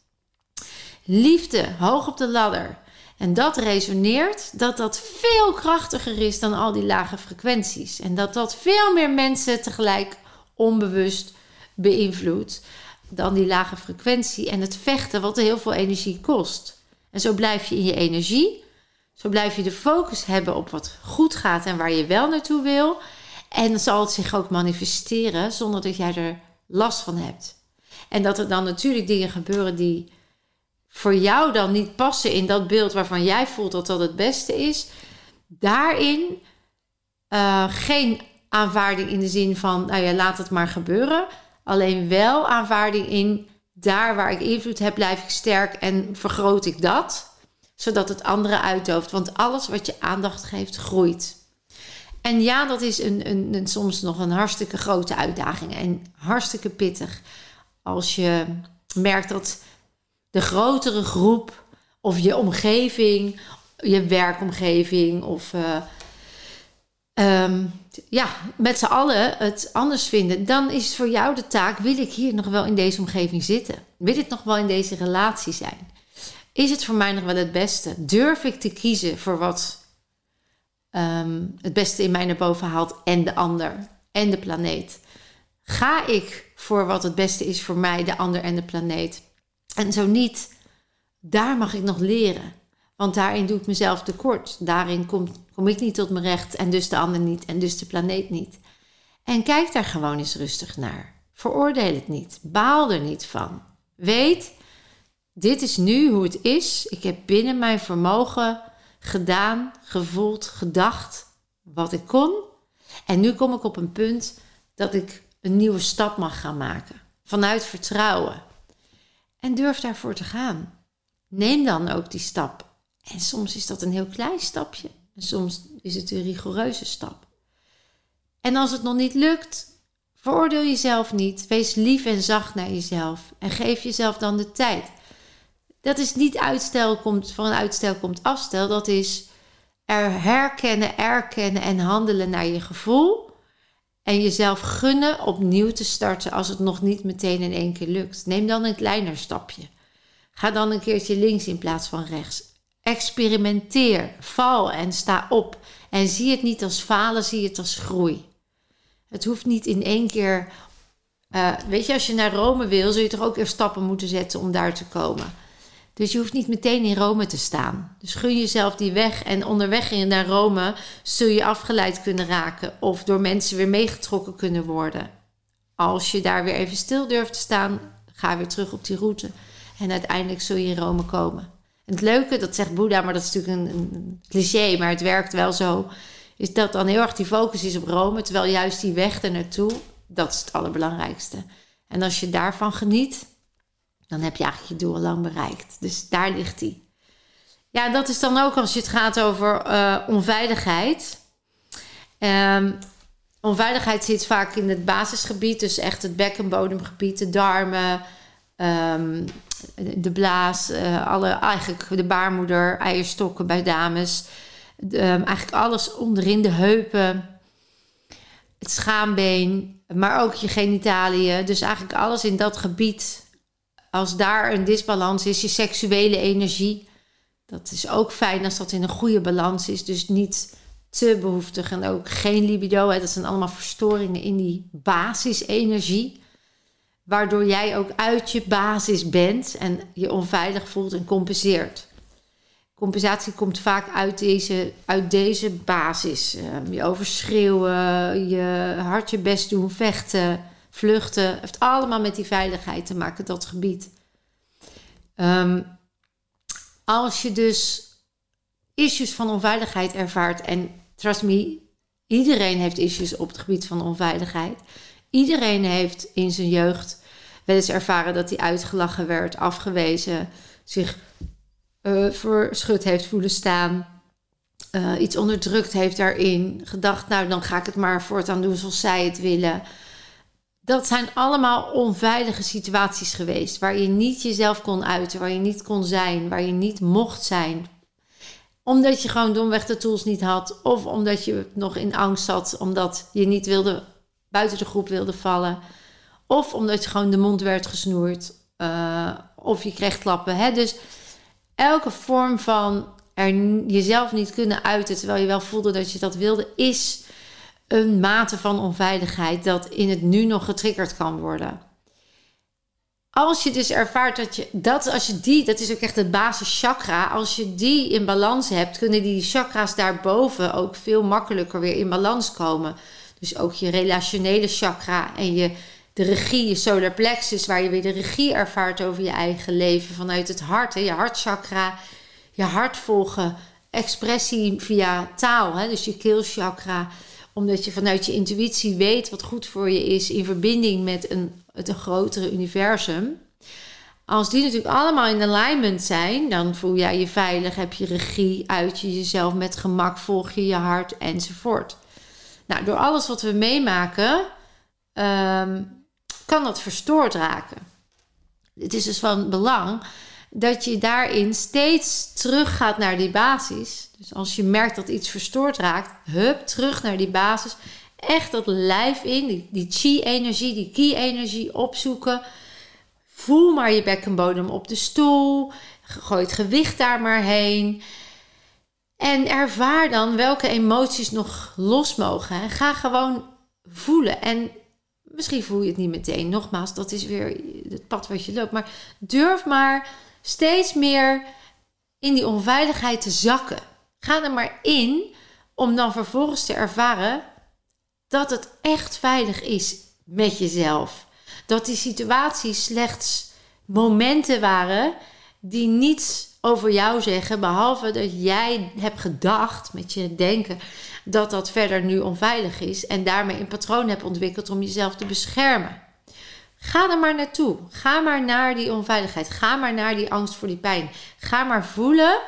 liefde hoog op de ladder en dat resoneert, dat dat veel krachtiger is dan al die lage frequenties. En dat dat veel meer mensen tegelijk onbewust beïnvloedt dan die lage frequentie en het vechten, wat heel veel energie kost. En zo blijf je in je energie, zo blijf je de focus hebben op wat goed gaat en waar je wel naartoe wil. En zal het zich ook manifesteren zonder dat jij er last van hebt. En dat er dan natuurlijk dingen gebeuren die voor jou dan niet passen in dat beeld waarvan jij voelt dat dat het beste is. Daarin uh, geen aanvaarding in de zin van, nou ja, laat het maar gebeuren. Alleen wel aanvaarding in, daar waar ik invloed heb, blijf ik sterk en vergroot ik dat. Zodat het andere uitdooft. Want alles wat je aandacht geeft, groeit. En ja, dat is een, een, een, soms nog een hartstikke grote uitdaging en hartstikke pittig. Als je merkt dat de grotere groep of je omgeving, je werkomgeving of uh, um, ja, met z'n allen het anders vinden, dan is het voor jou de taak: wil ik hier nog wel in deze omgeving zitten? Wil ik nog wel in deze relatie zijn? Is het voor mij nog wel het beste? Durf ik te kiezen voor wat um, het beste in mij naar boven haalt en de ander en de planeet? Ga ik voor wat het beste is voor mij, de ander en de planeet? En zo niet, daar mag ik nog leren. Want daarin doe ik mezelf tekort. Daarin kom, kom ik niet tot mijn recht en dus de ander niet en dus de planeet niet. En kijk daar gewoon eens rustig naar. Veroordeel het niet. Baal er niet van. Weet, dit is nu hoe het is. Ik heb binnen mijn vermogen gedaan, gevoeld, gedacht wat ik kon. En nu kom ik op een punt dat ik een nieuwe stap mag gaan maken. Vanuit vertrouwen. En durf daarvoor te gaan. Neem dan ook die stap. En soms is dat een heel klein stapje. En soms is het een rigoureuze stap. En als het nog niet lukt, veroordeel jezelf niet. Wees lief en zacht naar jezelf. En geef jezelf dan de tijd. Dat is niet uitstel komt, van uitstel komt afstel. Dat is er herkennen, erkennen en handelen naar je gevoel. En jezelf gunnen opnieuw te starten als het nog niet meteen in één keer lukt. Neem dan een kleiner stapje. Ga dan een keertje links in plaats van rechts. Experimenteer, val en sta op. En zie het niet als falen, zie het als groei. Het hoeft niet in één keer. Uh, weet je, als je naar Rome wil, zul je toch ook eerst stappen moeten zetten om daar te komen. Dus je hoeft niet meteen in Rome te staan. Dus gun jezelf die weg. En onderweg naar Rome zul je afgeleid kunnen raken. Of door mensen weer meegetrokken kunnen worden. Als je daar weer even stil durft te staan, ga weer terug op die route. En uiteindelijk zul je in Rome komen. Het leuke, dat zegt Boeddha, maar dat is natuurlijk een, cliché, maar het werkt wel zo. Is dat dan heel erg die focus is op Rome. Terwijl juist die weg er naartoe, dat is het allerbelangrijkste. En als je daarvan geniet, dan heb je eigenlijk je doel lang bereikt. Dus daar ligt die. Ja, dat is dan ook als je het gaat over uh, onveiligheid. Um, onveiligheid zit vaak in het basisgebied, dus echt het bekkenbodemgebied, de darmen, um, de blaas, uh, alle, eigenlijk de baarmoeder, eierstokken bij dames. um, eigenlijk alles onderin de heupen, het schaambeen, maar ook je genitaliën. Dus eigenlijk alles in dat gebied als daar een disbalans is, je seksuele energie, dat is ook fijn als dat in een goede balans is. Dus niet te behoeftig en ook geen libido. Hè. Dat zijn allemaal verstoringen in die basisenergie. Waardoor jij ook uit je basis bent en je onveilig voelt en compenseert. Compensatie komt vaak uit deze, uit deze basis. Uh, je overschreeuwen, je hard je best doen, vechten vluchten. heeft allemaal met die veiligheid te maken, dat gebied. Um, als je dus issues van onveiligheid ervaart, en trust me, iedereen heeft issues op het gebied van onveiligheid. Iedereen heeft in zijn jeugd wel eens ervaren dat hij uitgelachen werd, afgewezen, zich uh, verschut heeft voelen staan. Uh, iets onderdrukt heeft daarin. Gedacht, nou dan ga ik het maar voortaan doen zoals zij het willen dat zijn allemaal onveilige situaties geweest. Waar je niet jezelf kon uiten, waar je niet kon zijn, waar je niet mocht zijn. Omdat je gewoon domweg de tools niet had. Of omdat je nog in angst zat, omdat je niet wilde, buiten de groep wilde vallen. Of omdat je gewoon de mond werd gesnoerd. Uh, of je krijgt klappen. Hè? Dus elke vorm van er jezelf niet kunnen uiten terwijl je wel voelde dat je dat wilde, is een mate van onveiligheid dat in het nu nog getriggerd kan worden. Als je dus ervaart dat je dat, als je die, dat is ook echt het basis chakra, als je die in balans hebt, kunnen die chakra's daarboven ook veel makkelijker weer in balans komen. Dus ook je relationele chakra en je, de regie, je solar plexus, waar je weer de regie ervaart over je eigen leven vanuit het hart, hè, je hartchakra, je hart volgen, expressie via taal, hè, dus je keelchakra omdat je vanuit je intuïtie weet wat goed voor je is in verbinding met een, het grotere universum. Als die natuurlijk allemaal in alignment zijn, dan voel jij je veilig, heb je regie, uit je jezelf met gemak, volg je je hart enzovoort. Nou, door alles wat we meemaken, ehm, kan dat verstoord raken. Het is dus van belang dat je daarin steeds teruggaat naar die basis. Dus als je merkt dat iets verstoord raakt, hup, terug naar die basis. Echt dat lijf in, die, die chi-energie, die ki-energie opzoeken. Voel maar je bekkenbodem op de stoel. Gooi het gewicht daar maar heen. En ervaar dan welke emoties nog los mogen. En ga gewoon voelen. En misschien voel je het niet meteen. Nogmaals, dat is weer het pad wat je loopt. Maar durf maar steeds meer in die onveiligheid te zakken. Ga er maar in om dan vervolgens te ervaren dat het echt veilig is met jezelf. Dat die situaties slechts momenten waren die niets over jou zeggen, behalve dat jij hebt gedacht met je denken dat dat verder nu onveilig is en daarmee een patroon hebt ontwikkeld om jezelf te beschermen. Ga er maar naartoe. Ga maar naar die onveiligheid. Ga maar naar die angst voor die pijn. Ga maar voelen,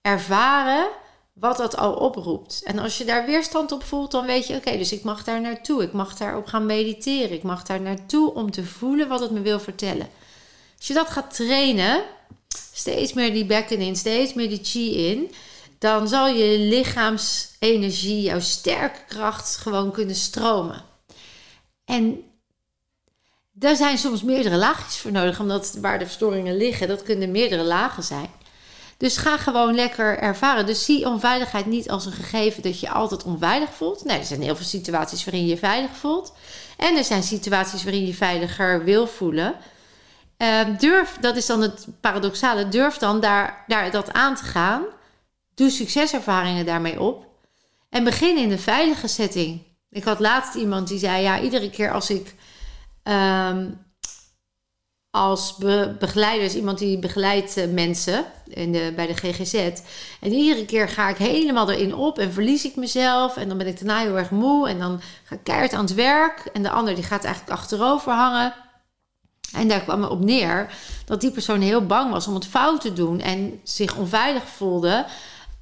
ervaren wat dat al oproept. En als je daar weerstand op voelt, dan weet je: oké, dus ik mag daar naartoe. Ik mag daarop gaan mediteren. Ik mag daar naartoe om te voelen wat het me wil vertellen. Als je dat gaat trainen, steeds meer die bekken in, steeds meer die chi in, dan zal je lichaamsenergie, jouw sterke kracht gewoon kunnen stromen. En daar zijn soms meerdere laagjes voor nodig, omdat waar de verstoringen liggen, dat kunnen meerdere lagen zijn. Dus ga gewoon lekker ervaren. Dus zie onveiligheid niet als een gegeven dat je altijd onveilig voelt. Nee, er zijn heel veel situaties waarin je je veilig voelt. En er zijn situaties waarin je veiliger wil voelen. Uh, durf, dat is dan het paradoxale, durf dan daar, daar dat aan te gaan. Doe succeservaringen daarmee op. En begin in een veilige setting. Ik had laatst iemand die zei: Ja, iedere keer als ik Um, als be begeleider is iemand die begeleidt uh, mensen in de, bij de GGZ. En iedere keer ga ik helemaal erin op en verlies ik mezelf. En dan ben ik daarna heel erg moe. En dan ga ik keihard aan het werk. En de ander die gaat eigenlijk achterover hangen. En daar kwam op neer dat die persoon heel bang was om het fout te doen. En zich onveilig voelde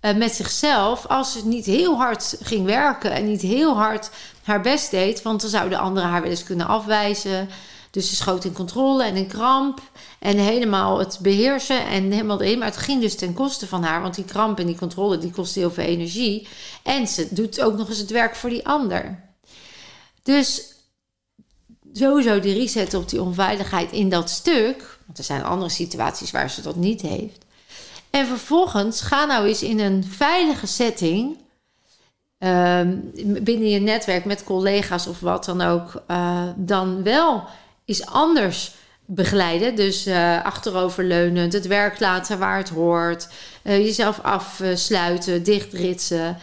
uh, met zichzelf als ze niet heel hard ging werken. En niet heel hard haar best deed, want dan zouden anderen haar wel eens kunnen afwijzen. Dus ze schoot in controle en in kramp. En helemaal het beheersen en helemaal erin. Maar het ging dus ten koste van haar. Want die kramp en die controle, die kost heel veel energie. En ze doet ook nog eens het werk voor die ander. Dus sowieso die reset op die onveiligheid in dat stuk. Want er zijn andere situaties waar ze dat niet heeft. En vervolgens ga nou eens in een veilige setting Ehm, binnen je netwerk met collega's of wat dan ook, uh, dan wel is anders begeleiden. Dus uh, achteroverleunend, het werk laten waar het hoort, uh, jezelf afsluiten, dichtritsen,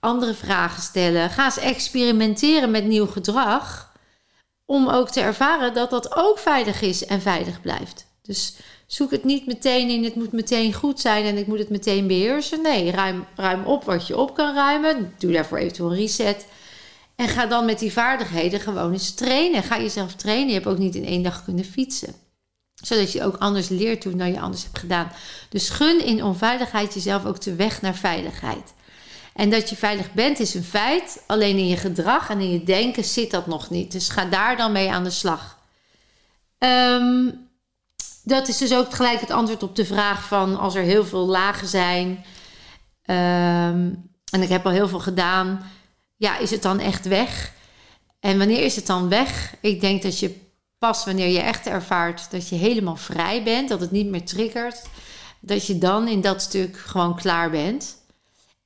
andere vragen stellen. Ga eens experimenteren met nieuw gedrag om ook te ervaren dat dat ook veilig is en veilig blijft. Dus zoek het niet meteen in, het moet meteen goed zijn en ik moet het meteen beheersen. Nee, ruim, ruim op wat je op kan ruimen. Doe daarvoor eventueel een reset. En ga dan met die vaardigheden gewoon eens trainen. Ga jezelf trainen. Je hebt ook niet in één dag kunnen fietsen. Zodat je ook anders leert doen dan je anders hebt gedaan. Dus gun in onveiligheid jezelf ook de weg naar veiligheid. En dat je veilig bent is een feit. Alleen in je gedrag en in je denken zit dat nog niet. Dus ga daar dan mee aan de slag. Um, dat is dus ook gelijk het antwoord op de vraag van als er heel veel lagen zijn. Ehm, en ik heb al heel veel gedaan. Ja, is het dan echt weg? En wanneer is het dan weg? Ik denk dat je pas wanneer je echt ervaart dat je helemaal vrij bent, dat het niet meer triggert, dat je dan in dat stuk gewoon klaar bent.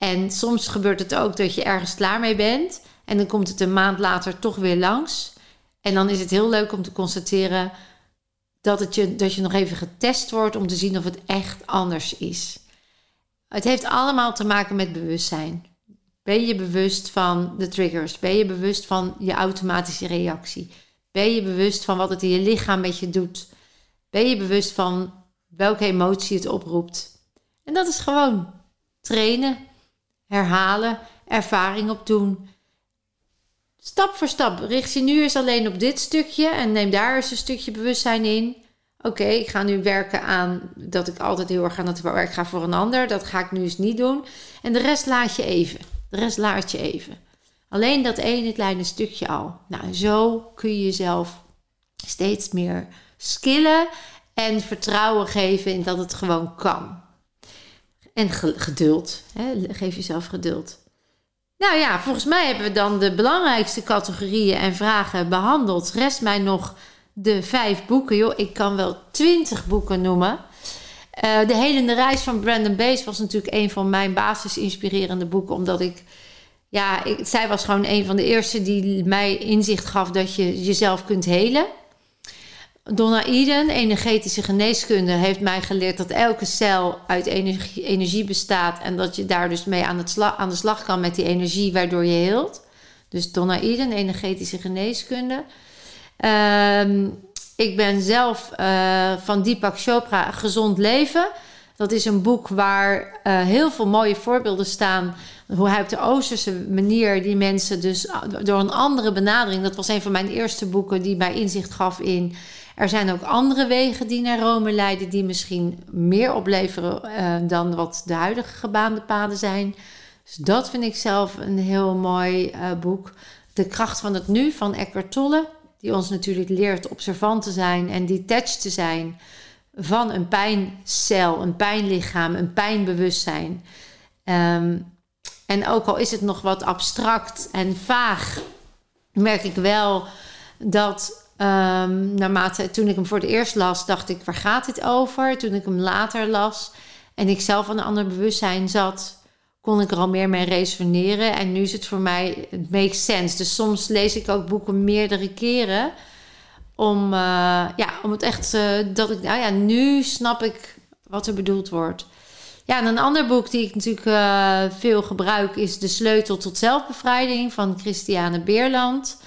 En soms gebeurt het ook dat je ergens klaar mee bent en dan komt het een maand later toch weer langs. En dan is het heel leuk om te constateren dat, het je, dat je nog even getest wordt om te zien of het echt anders is. Het heeft allemaal te maken met bewustzijn. Ben je bewust van de triggers? Ben je bewust van je automatische reactie? Ben je bewust van wat het in je lichaam met je doet? Ben je bewust van welke emotie het oproept? En dat is gewoon trainen, herhalen, ervaring opdoen. Stap voor stap richt je nu eens alleen op dit stukje en neem daar eens een stukje bewustzijn in. Oké, ik ga nu werken aan dat ik altijd heel erg aan het werk ga voor een ander. Dat ga ik nu eens niet doen. En de rest laat je even. De rest laat je even. Alleen dat ene kleine stukje al. Nou, zo kun je jezelf steeds meer skillen en vertrouwen geven in dat het gewoon kan. En geduld. Hè? Geef jezelf geduld. Nou ja, volgens mij hebben we dan de belangrijkste categorieën en vragen behandeld. Rest mij nog de vijf boeken. Joh, ik kan wel twintig boeken noemen. Uh, de Helende Reis van Brandon Bees was natuurlijk een van mijn basisinspirerende boeken. Omdat ik, ja, ik, zij was gewoon een van de eerste die mij inzicht gaf dat je jezelf kunt helen. Donna Eden, energetische geneeskunde, heeft mij geleerd dat elke cel uit energie, energie bestaat. En dat je daar dus mee aan, het aan de slag kan met die energie waardoor je heelt. Dus Donna Eden, energetische geneeskunde. Ehm, ik ben zelf uh, van Deepak Chopra Gezond Leven. Dat is een boek waar uh, heel veel mooie voorbeelden staan. Hoe hij op de Oosterse manier die mensen dus door een andere benadering. Dat was een van mijn eerste boeken die mij inzicht gaf in. Er zijn ook andere wegen die naar Rome leiden, die misschien meer opleveren uh, dan wat de huidige gebaande paden zijn. Dus dat vind ik zelf een heel mooi uh, boek. De kracht van het nu van Eckhart Tolle die ons natuurlijk leert observant te zijn en detached te zijn van een pijncel, een pijnlichaam, een pijnbewustzijn. Um, en ook al is het nog wat abstract en vaag, merk ik wel dat um, naarmate toen ik hem voor het eerst las, dacht ik: waar gaat dit over? Toen ik hem later las en ik zelf aan een ander bewustzijn zat, kon ik er al meer mee resoneren. En nu is het voor mij, het makes sense. Dus soms lees ik ook boeken meerdere keren. Om, uh, ja, om het echt, uh, dat ik, nou ja, nu snap ik wat er bedoeld wordt. Ja, en een ander boek die ik natuurlijk uh, veel gebruik is De Sleutel tot Zelfbevrijding van Christiane Beerland.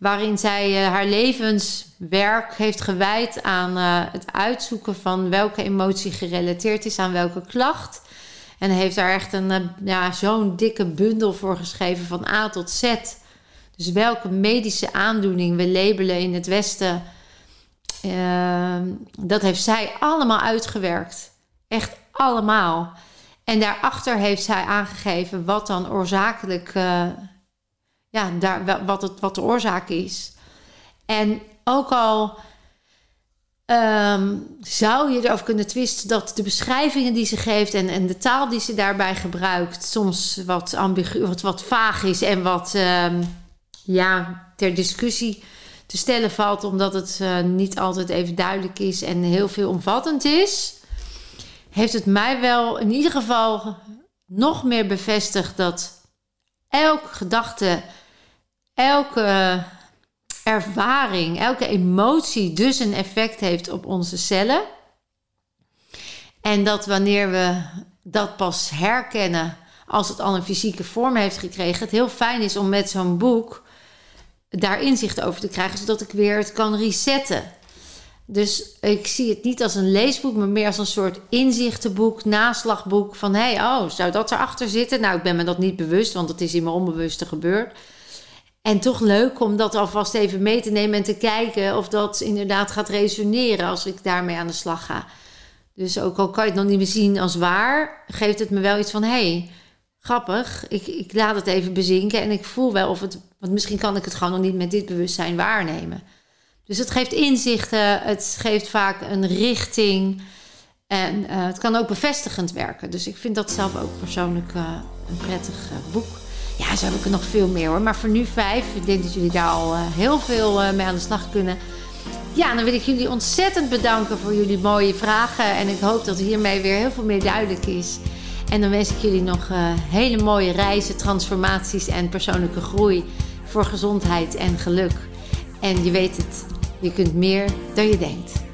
Waarin zij haar levenswerk heeft gewijd aan het uitzoeken van welke emotie gerelateerd is aan welke klacht. En heeft daar echt een, eh, ja, zo'n dikke bundel voor geschreven van A tot Z. Dus welke medische aandoening we labelen in het Westen, uh, dat heeft zij allemaal uitgewerkt. Echt allemaal. En daarachter heeft zij aangegeven wat dan oorzakelijk, ja, daar, wat, het, wat de oorzaak is. En ook al Um, zou je erover kunnen twisten dat de beschrijvingen die ze geeft en, en de taal die ze daarbij gebruikt soms wat ambigu, wat, wat vaag is en wat um, ja, ter discussie te stellen valt, omdat het uh, niet altijd even duidelijk is en heel veel omvattend is, heeft het mij wel in ieder geval nog meer bevestigd dat elke gedachte, elke ervaring, elke emotie dus een effect heeft op onze cellen. En dat wanneer we dat pas herkennen als het al een fysieke vorm heeft gekregen, het heel fijn is om met zo'n boek daar inzicht over te krijgen, zodat ik weer het kan resetten. Dus ik zie het niet als een leesboek, maar meer als een soort inzichtenboek, naslagboek. Van hé, hey, oh, zou dat erachter zitten? Nou, ik ben me dat niet bewust, want dat is in mijn onbewuste gebeurd. En toch leuk om dat alvast even mee te nemen en te kijken of dat inderdaad gaat resoneren als ik daarmee aan de slag ga. Dus ook al kan je het nog niet meer zien als waar, geeft het me wel iets van: hé, hey, grappig, ik, ik laat het even bezinken en ik voel wel of het, want misschien kan ik het gewoon nog niet met dit bewustzijn waarnemen. Dus het geeft inzichten, het geeft vaak een richting en uh, het kan ook bevestigend werken. Dus ik vind dat zelf ook persoonlijk uh, een prettig uh, boek. Ja, zo heb ik er nog veel meer hoor. Maar voor nu vijf. Ik denk dat jullie daar al uh, heel veel uh, mee aan de slag kunnen. Ja, dan wil ik jullie ontzettend bedanken voor jullie mooie vragen. En ik hoop dat hiermee weer heel veel meer duidelijk is. En dan wens ik jullie nog uh, hele mooie reizen, transformaties en persoonlijke groei voor gezondheid en geluk. En je weet het, je kunt meer dan je denkt.